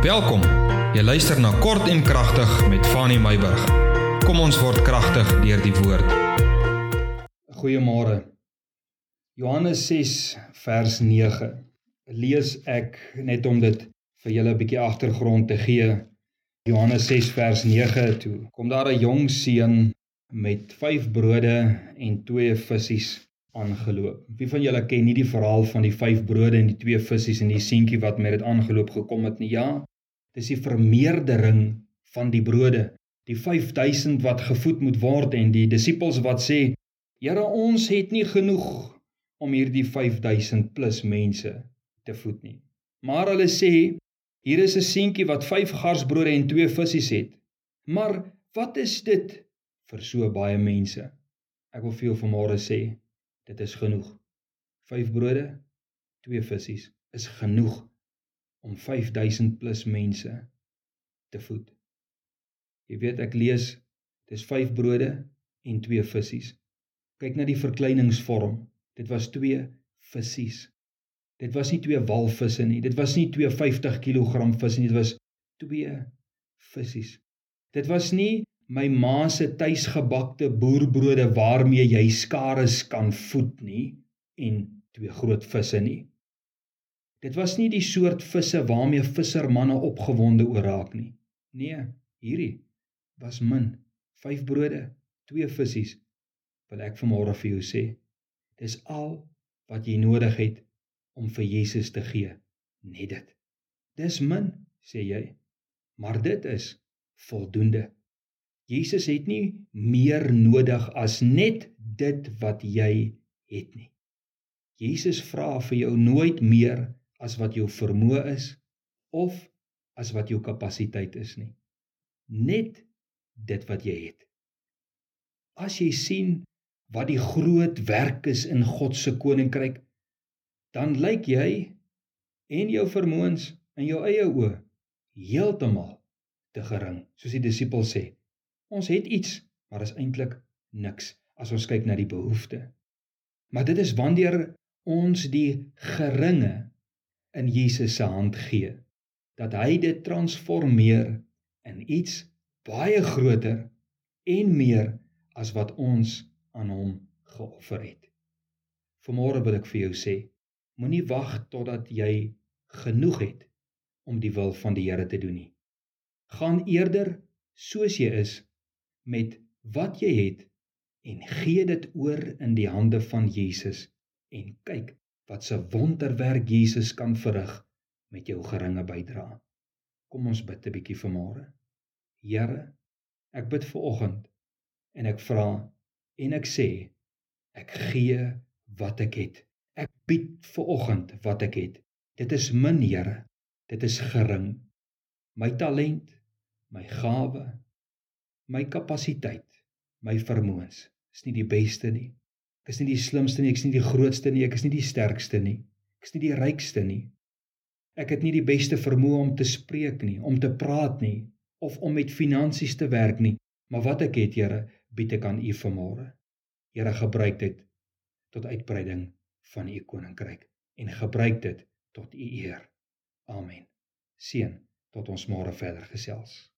Welkom. Jy luister na Kort en Kragtig met Fanny Meyburg. Kom ons word kragtig deur die woord. Goeiemôre. Johannes 6 vers 9. Lees ek net om dit vir julle 'n bietjie agtergrond te gee. Johannes 6 vers 9 toe. Kom daar 'n jong seun met 5 brode en 2 visse aangeloop. Wie van julle ken nie die verhaal van die 5 brode en die 2 visse en die seentjie wat met dit aangeloop gekom het nie? Ja, Dis die vermeerdering van die brode, die 5000 wat gevoed moet word en die disippels wat sê, Here, ons het nie genoeg om hierdie 5000 plus mense te voed nie. Maar hulle sê, hier is 'n seentjie wat 5 garsbrode en 2 visse het. Maar wat is dit vir so baie mense? Ek wil vir jou vanmôre sê, dit is genoeg. 5 brode, 2 visse is genoeg om 5000 plus mense te voed. Jy weet ek lees dis 5 brode en 2 visse. Kyk na die verkleiningsvorm. Dit was 2 visse. Dit was nie 2 walvisse nie. Dit was nie 250 kg vis nie. Dit was 2 visse. Dit was nie my ma se tuisgebakte boerbrode waarmee jy skares kan voed nie en twee groot visse nie. Dit was nie die soort visse waarmee vissermanne opgewonde oor raak nie. Nee, hierdie was min. 5 brode, 2 visse. Wil ek vanmôre vir jou sê, dis al wat jy nodig het om vir Jesus te gee. Net dit. Dis min, sê jy. Maar dit is voldoende. Jesus het nie meer nodig as net dit wat jy het nie. Jesus vra vir jou nooit meer as wat jou vermoë is of as wat jou kapasiteit is nie. Net dit wat jy het. As jy sien wat die groot werk is in God se koninkryk, dan lyk jy en jou vermoëns in jou eie oë heeltemal te gering, soos die disipels sê. Ons het iets, maar is eintlik niks as ons kyk na die behoefte. Maar dit is wanneer ons die geringe in Jesus se hand gee dat hy dit transformeer in iets baie groter en meer as wat ons aan hom geoffer het. Vanmôre wil ek vir jou sê, moenie wag totdat jy genoeg het om die wil van die Here te doen nie. Gaan eerder soos jy is met wat jy het en gee dit oor in die hande van Jesus en kyk wat se wonderwerk Jesus kan verrig met jou geringe bydrae. Kom ons bid 'n bietjie vanmôre. Here, ek bid vir oggend en ek vra en ek sê ek gee wat ek het. Ek bied vir oggend wat ek het. Dit is min, Here. Dit is gering. My talent, my gawe, my kapasiteit, my vermoëns is nie die beste nie. Ek is nie die slimste nie, ek is nie die grootste nie, ek is nie die sterkste nie. Ek is nie die rykste nie. Ek het nie die beste vermoë om te spreek nie, om te praat nie of om met finansies te werk nie, maar wat ek het, Here, bied ek aan U vanmôre. Here, gebruik dit tot uitbreiding van U koninkryk en gebruik dit tot U eer. Amen. Seën tot ons môre verder gesels.